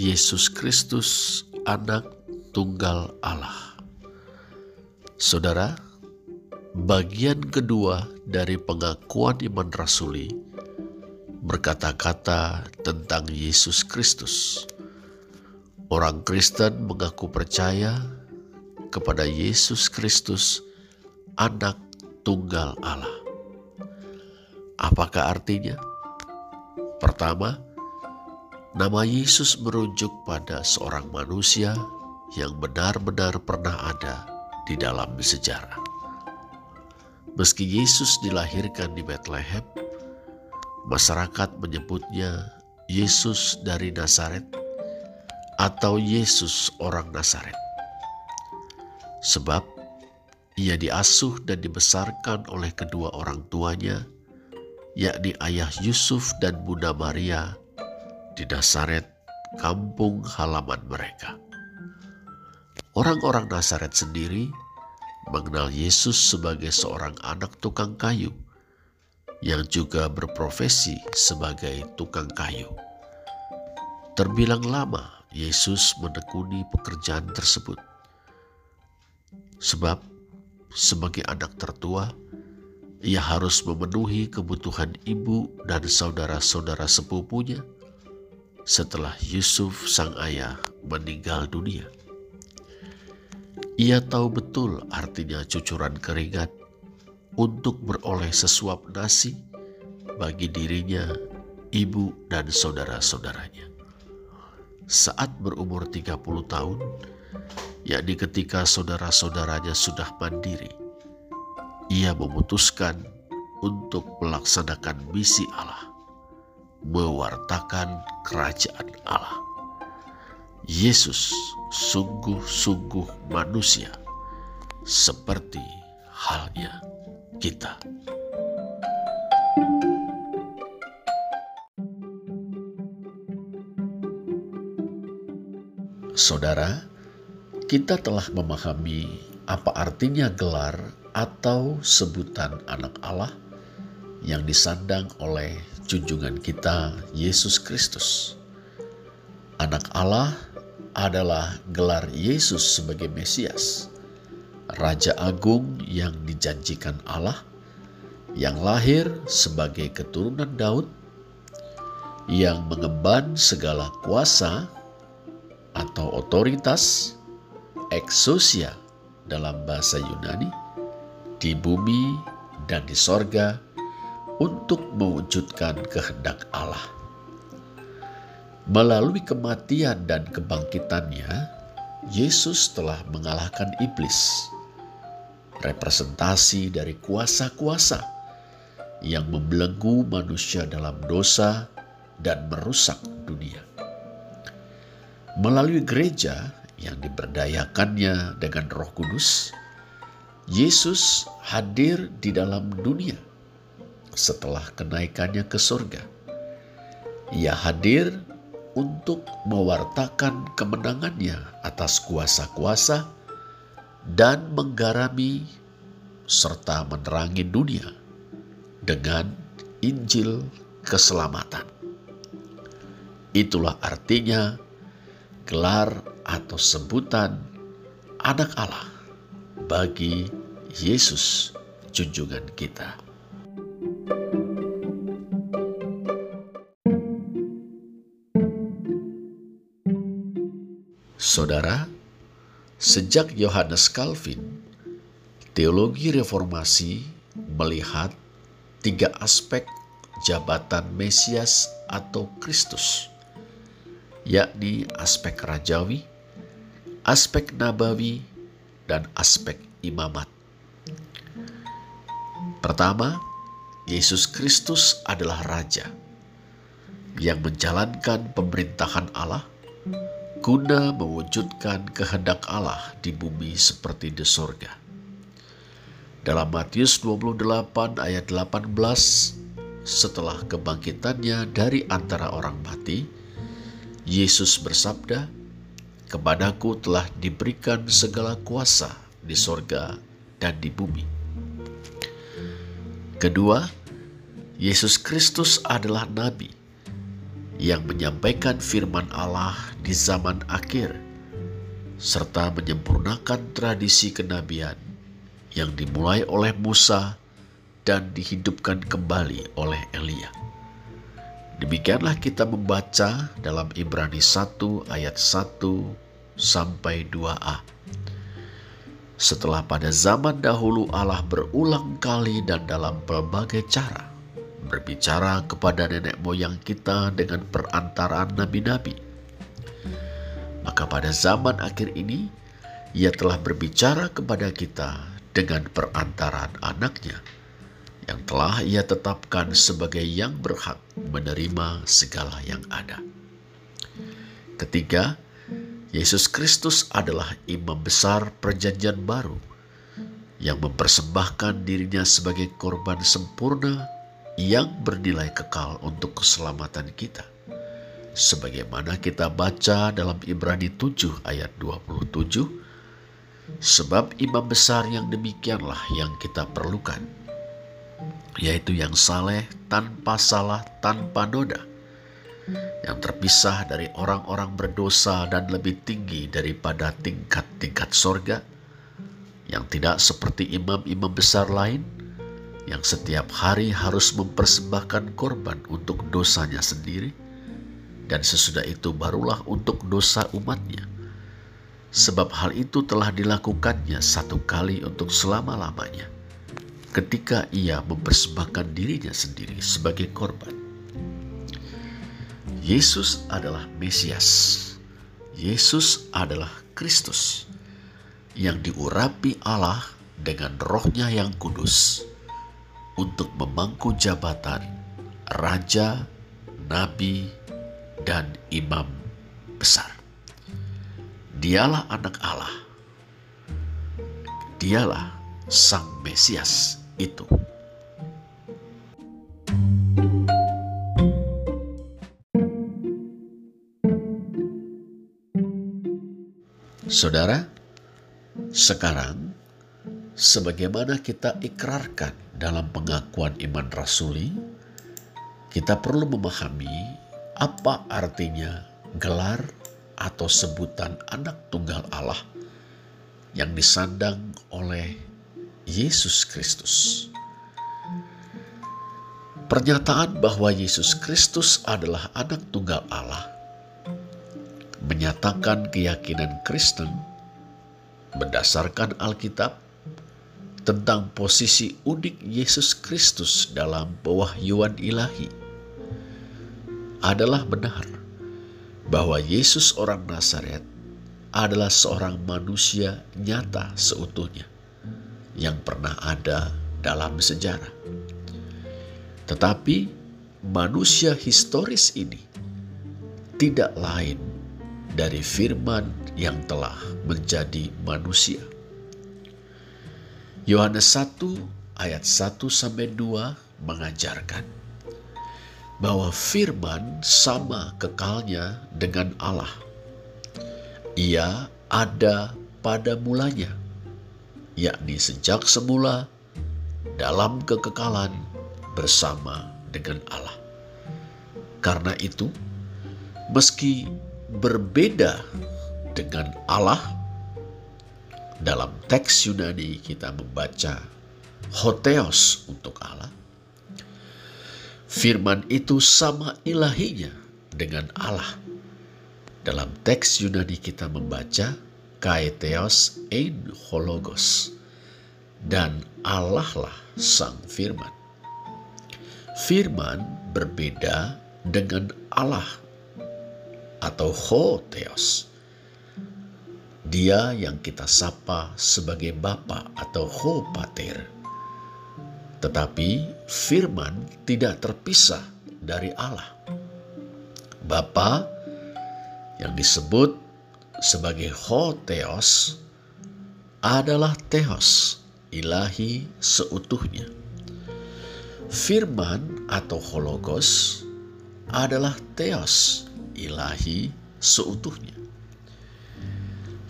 Yesus Kristus, Anak Tunggal Allah. Saudara, bagian kedua dari pengakuan iman rasuli berkata-kata tentang Yesus Kristus. Orang Kristen mengaku percaya kepada Yesus Kristus, Anak Tunggal Allah. Apakah artinya? Pertama, nama Yesus merujuk pada seorang manusia yang benar-benar pernah ada di dalam sejarah. Meski Yesus dilahirkan di Bethlehem, masyarakat menyebutnya Yesus dari Nazaret atau Yesus orang Nazaret. Sebab ia diasuh dan dibesarkan oleh kedua orang tuanya, yakni ayah Yusuf dan Bunda Maria di Nazaret, kampung halaman mereka. Orang-orang Nazaret sendiri mengenal Yesus sebagai seorang anak tukang kayu yang juga berprofesi sebagai tukang kayu. Terbilang lama Yesus menekuni pekerjaan tersebut. Sebab sebagai anak tertua, ia harus memenuhi kebutuhan ibu dan saudara-saudara sepupunya setelah Yusuf sang ayah meninggal dunia. Ia tahu betul artinya cucuran keringat untuk beroleh sesuap nasi bagi dirinya, ibu, dan saudara-saudaranya saat berumur 30 tahun, yakni ketika saudara-saudaranya sudah mandiri. Ia memutuskan untuk melaksanakan misi Allah, mewartakan kerajaan Allah. Yesus sungguh-sungguh manusia, seperti halnya kita. Saudara, kita telah memahami apa artinya gelar atau sebutan anak Allah yang disandang oleh junjungan kita Yesus Kristus. Anak Allah adalah gelar Yesus sebagai Mesias, Raja Agung yang dijanjikan Allah, yang lahir sebagai keturunan Daud, yang mengemban segala kuasa atau otoritas exousia dalam bahasa Yunani di bumi dan di sorga untuk mewujudkan kehendak Allah. Melalui kematian dan kebangkitannya, Yesus telah mengalahkan iblis, representasi dari kuasa-kuasa yang membelenggu manusia dalam dosa dan merusak dunia melalui gereja yang diberdayakannya dengan Roh Kudus, Yesus hadir di dalam dunia setelah kenaikannya ke surga. Ia hadir untuk mewartakan kemenangannya atas kuasa-kuasa dan menggarami serta menerangi dunia dengan Injil keselamatan. Itulah artinya gelar atau sebutan anak Allah bagi Yesus junjungan kita. Saudara, sejak Yohanes Calvin, teologi reformasi melihat tiga aspek jabatan Mesias atau Kristus yakni aspek rajawi, aspek nabawi, dan aspek imamat. Pertama, Yesus Kristus adalah Raja yang menjalankan pemerintahan Allah guna mewujudkan kehendak Allah di bumi seperti di sorga. Dalam Matius 28 ayat 18, setelah kebangkitannya dari antara orang mati, Yesus bersabda, "Kepadaku telah diberikan segala kuasa di sorga dan di bumi." Kedua, Yesus Kristus adalah nabi yang menyampaikan firman Allah di zaman akhir, serta menyempurnakan tradisi kenabian yang dimulai oleh Musa dan dihidupkan kembali oleh Elia. Demikianlah kita membaca dalam Ibrani 1 ayat 1 sampai 2a. Setelah pada zaman dahulu Allah berulang kali dan dalam berbagai cara berbicara kepada nenek moyang kita dengan perantaraan nabi-nabi. Maka pada zaman akhir ini, ia telah berbicara kepada kita dengan perantaraan anaknya, yang telah ia tetapkan sebagai yang berhak menerima segala yang ada. Ketiga, Yesus Kristus adalah imam besar perjanjian baru yang mempersembahkan dirinya sebagai korban sempurna yang bernilai kekal untuk keselamatan kita. Sebagaimana kita baca dalam Ibrani 7 ayat 27, sebab imam besar yang demikianlah yang kita perlukan, yaitu yang saleh tanpa salah tanpa noda, yang terpisah dari orang-orang berdosa dan lebih tinggi daripada tingkat-tingkat sorga, yang tidak seperti imam-imam besar lain, yang setiap hari harus mempersembahkan korban untuk dosanya sendiri, dan sesudah itu barulah untuk dosa umatnya. Sebab hal itu telah dilakukannya satu kali untuk selama-lamanya, ketika ia mempersembahkan dirinya sendiri sebagai korban. Yesus adalah Mesias. Yesus adalah Kristus yang diurapi Allah dengan rohnya yang kudus untuk memangku jabatan raja, nabi, dan imam besar. Dialah anak Allah. Dialah sang Mesias itu. Saudara, sekarang sebagaimana kita ikrarkan dalam pengakuan iman rasuli, kita perlu memahami apa artinya gelar atau sebutan anak tunggal Allah yang disandang oleh Yesus Kristus. Pernyataan bahwa Yesus Kristus adalah anak tunggal Allah menyatakan keyakinan Kristen berdasarkan Alkitab tentang posisi unik Yesus Kristus dalam pewahyuan ilahi adalah benar bahwa Yesus orang Nazaret adalah seorang manusia nyata seutuhnya yang pernah ada dalam sejarah. Tetapi manusia historis ini tidak lain dari firman yang telah menjadi manusia. Yohanes 1 ayat 1 sampai 2 mengajarkan bahwa firman sama kekalnya dengan Allah. Ia ada pada mulanya, yakni sejak semula dalam kekekalan bersama dengan Allah. Karena itu, meski berbeda dengan Allah. Dalam teks Yunani kita membaca hoteos untuk Allah. Firman itu sama ilahinya dengan Allah. Dalam teks Yunani kita membaca kaeteos ein hologos. Dan Allah lah sang firman. Firman berbeda dengan Allah atau Ho Theos. Dia yang kita sapa sebagai Bapa atau Ho Pater. Tetapi firman tidak terpisah dari Allah. Bapa yang disebut sebagai Ho Theos adalah Theos, ilahi seutuhnya. Firman atau hologos adalah Theos, ilahi seutuhnya.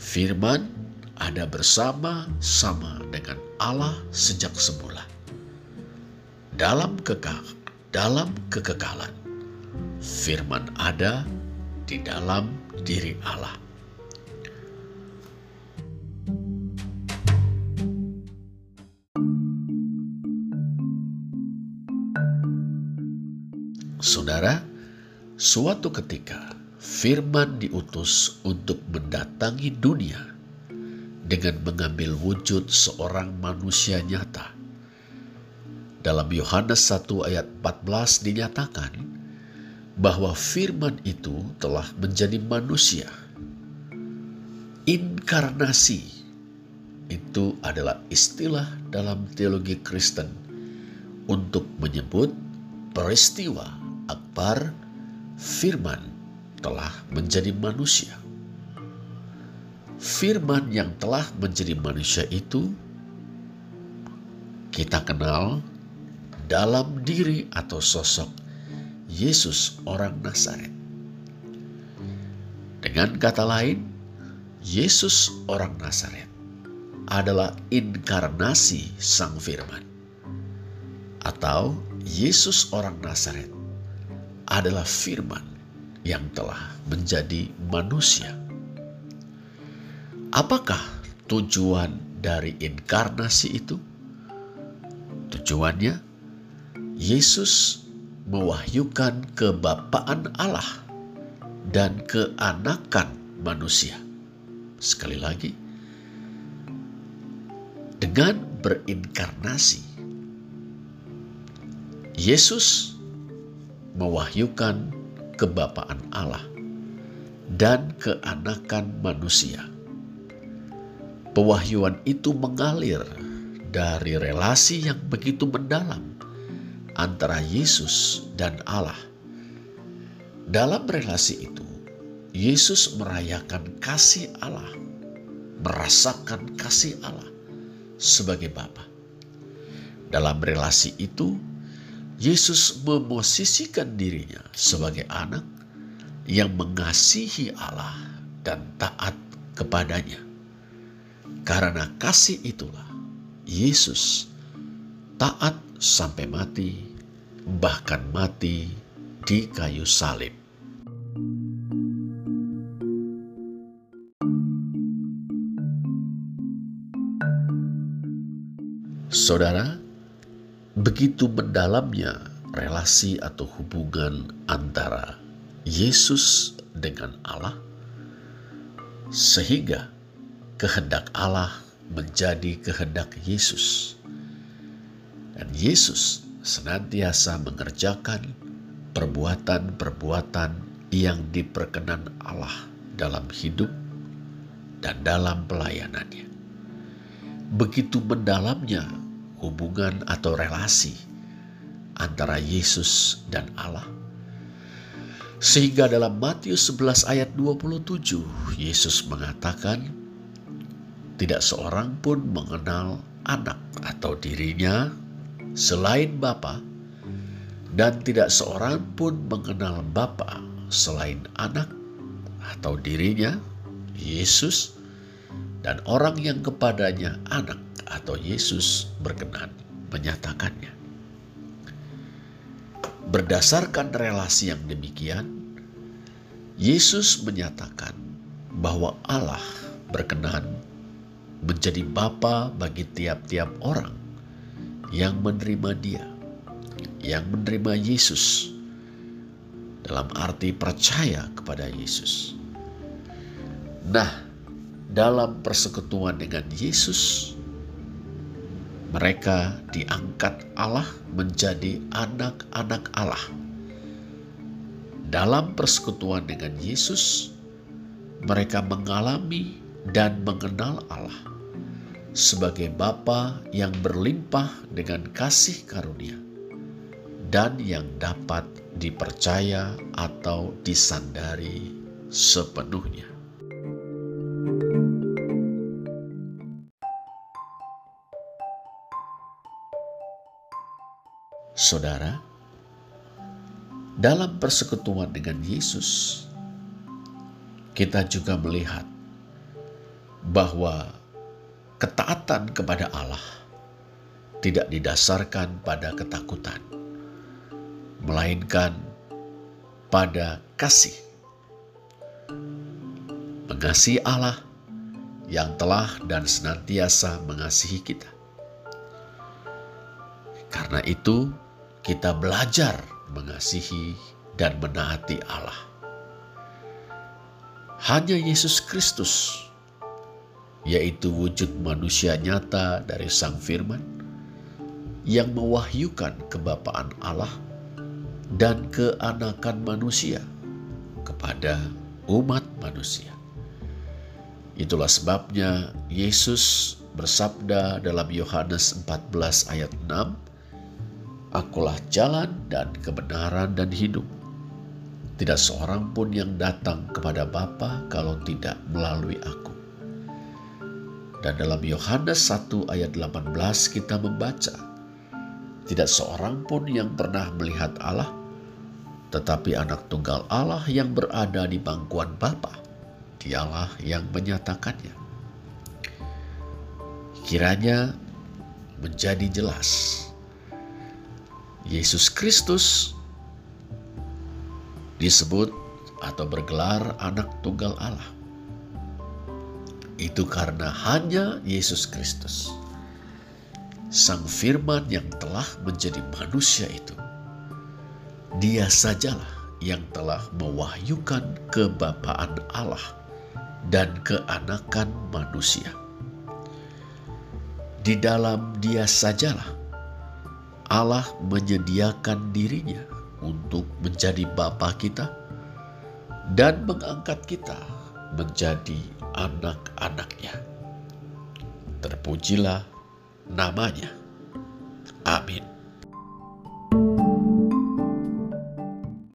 Firman ada bersama-sama dengan Allah sejak semula. Dalam kekal, dalam kekekalan, firman ada di dalam diri Allah. Saudara, suatu ketika firman diutus untuk mendatangi dunia dengan mengambil wujud seorang manusia nyata. Dalam Yohanes 1 ayat 14 dinyatakan bahwa firman itu telah menjadi manusia. Inkarnasi itu adalah istilah dalam teologi Kristen untuk menyebut peristiwa akbar firman telah menjadi manusia. Firman yang telah menjadi manusia itu kita kenal dalam diri atau sosok Yesus orang Nazaret. Dengan kata lain, Yesus orang Nazaret adalah inkarnasi Sang Firman, atau Yesus orang Nazaret adalah Firman yang telah menjadi manusia. Apakah tujuan dari inkarnasi itu? Tujuannya, Yesus mewahyukan kebapaan Allah dan keanakan manusia. Sekali lagi, dengan berinkarnasi, Yesus mewahyukan kebapaan Allah dan keanakan manusia. Pewahyuan itu mengalir dari relasi yang begitu mendalam antara Yesus dan Allah. Dalam relasi itu, Yesus merayakan kasih Allah, merasakan kasih Allah sebagai Bapa. Dalam relasi itu, Yesus memosisikan dirinya sebagai anak yang mengasihi Allah dan taat kepadanya. Karena kasih itulah Yesus taat sampai mati, bahkan mati di kayu salib. Saudara, begitu mendalamnya relasi atau hubungan antara Yesus dengan Allah, sehingga kehendak Allah menjadi kehendak Yesus, dan Yesus senantiasa mengerjakan perbuatan-perbuatan yang diperkenan Allah dalam hidup dan dalam pelayanannya. Begitu mendalamnya hubungan atau relasi antara Yesus dan Allah. Sehingga dalam Matius 11 ayat 27, Yesus mengatakan, tidak seorang pun mengenal anak atau dirinya selain Bapa, dan tidak seorang pun mengenal Bapa selain anak atau dirinya, Yesus, dan orang yang kepadanya anak atau Yesus berkenan menyatakannya. Berdasarkan relasi yang demikian, Yesus menyatakan bahwa Allah berkenan menjadi Bapa bagi tiap-tiap orang yang menerima Dia, yang menerima Yesus, dalam arti percaya kepada Yesus. Nah, dalam persekutuan dengan Yesus, mereka diangkat Allah menjadi anak-anak Allah. Dalam persekutuan dengan Yesus, mereka mengalami dan mengenal Allah sebagai Bapa yang berlimpah dengan kasih karunia dan yang dapat dipercaya atau disandari sepenuhnya. Saudara, dalam persekutuan dengan Yesus, kita juga melihat bahwa ketaatan kepada Allah tidak didasarkan pada ketakutan, melainkan pada kasih. Mengasihi Allah yang telah dan senantiasa mengasihi kita. Karena itu, kita belajar mengasihi dan menaati Allah. Hanya Yesus Kristus, yaitu wujud manusia nyata dari Sang Firman, yang mewahyukan kebapaan Allah dan keanakan manusia kepada umat manusia. Itulah sebabnya Yesus bersabda dalam Yohanes 14 ayat 6, Akulah jalan dan kebenaran dan hidup. Tidak seorang pun yang datang kepada Bapa kalau tidak melalui aku. Dan dalam Yohanes 1 ayat 18 kita membaca, Tidak seorang pun yang pernah melihat Allah, tetapi anak tunggal Allah yang berada di bangkuan Bapa, dialah yang menyatakannya. Kiranya menjadi jelas Yesus Kristus disebut atau bergelar anak tunggal Allah. Itu karena hanya Yesus Kristus, Sang Firman yang telah menjadi manusia itu, Dia sajalah yang telah mewahyukan kebapaan Allah dan keanakan manusia. Di dalam Dia sajalah Allah menyediakan dirinya untuk menjadi Bapa kita dan mengangkat kita menjadi anak-anaknya. Terpujilah namanya.